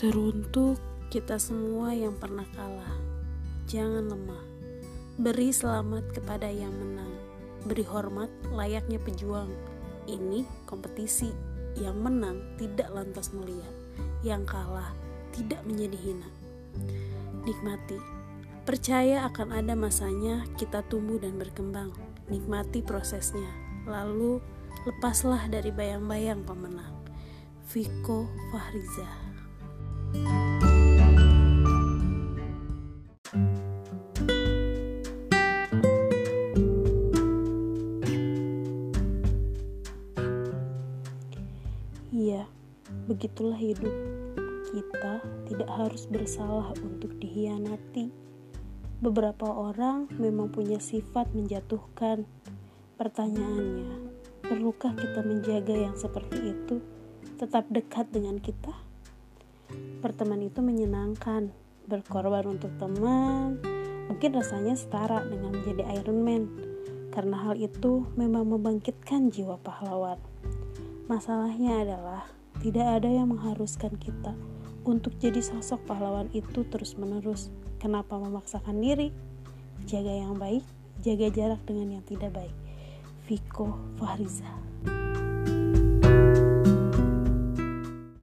Teruntuk kita semua yang pernah kalah, jangan lemah. Beri selamat kepada yang menang. Beri hormat layaknya pejuang. Ini kompetisi. Yang menang tidak lantas mulia. Yang kalah tidak menjadi hina. Nikmati. Percaya akan ada masanya kita tumbuh dan berkembang. Nikmati prosesnya. Lalu lepaslah dari bayang-bayang pemenang. Viko Fahriza Iya, begitulah hidup. Kita tidak harus bersalah untuk dihianati. Beberapa orang memang punya sifat menjatuhkan. Pertanyaannya, perlukah kita menjaga yang seperti itu tetap dekat dengan kita? Berteman itu menyenangkan, berkorban untuk teman, mungkin rasanya setara dengan menjadi Iron Man. Karena hal itu memang membangkitkan jiwa pahlawan. Masalahnya adalah tidak ada yang mengharuskan kita untuk jadi sosok pahlawan itu terus-menerus. Kenapa memaksakan diri? Jaga yang baik, jaga jarak dengan yang tidak baik. Viko Fahriza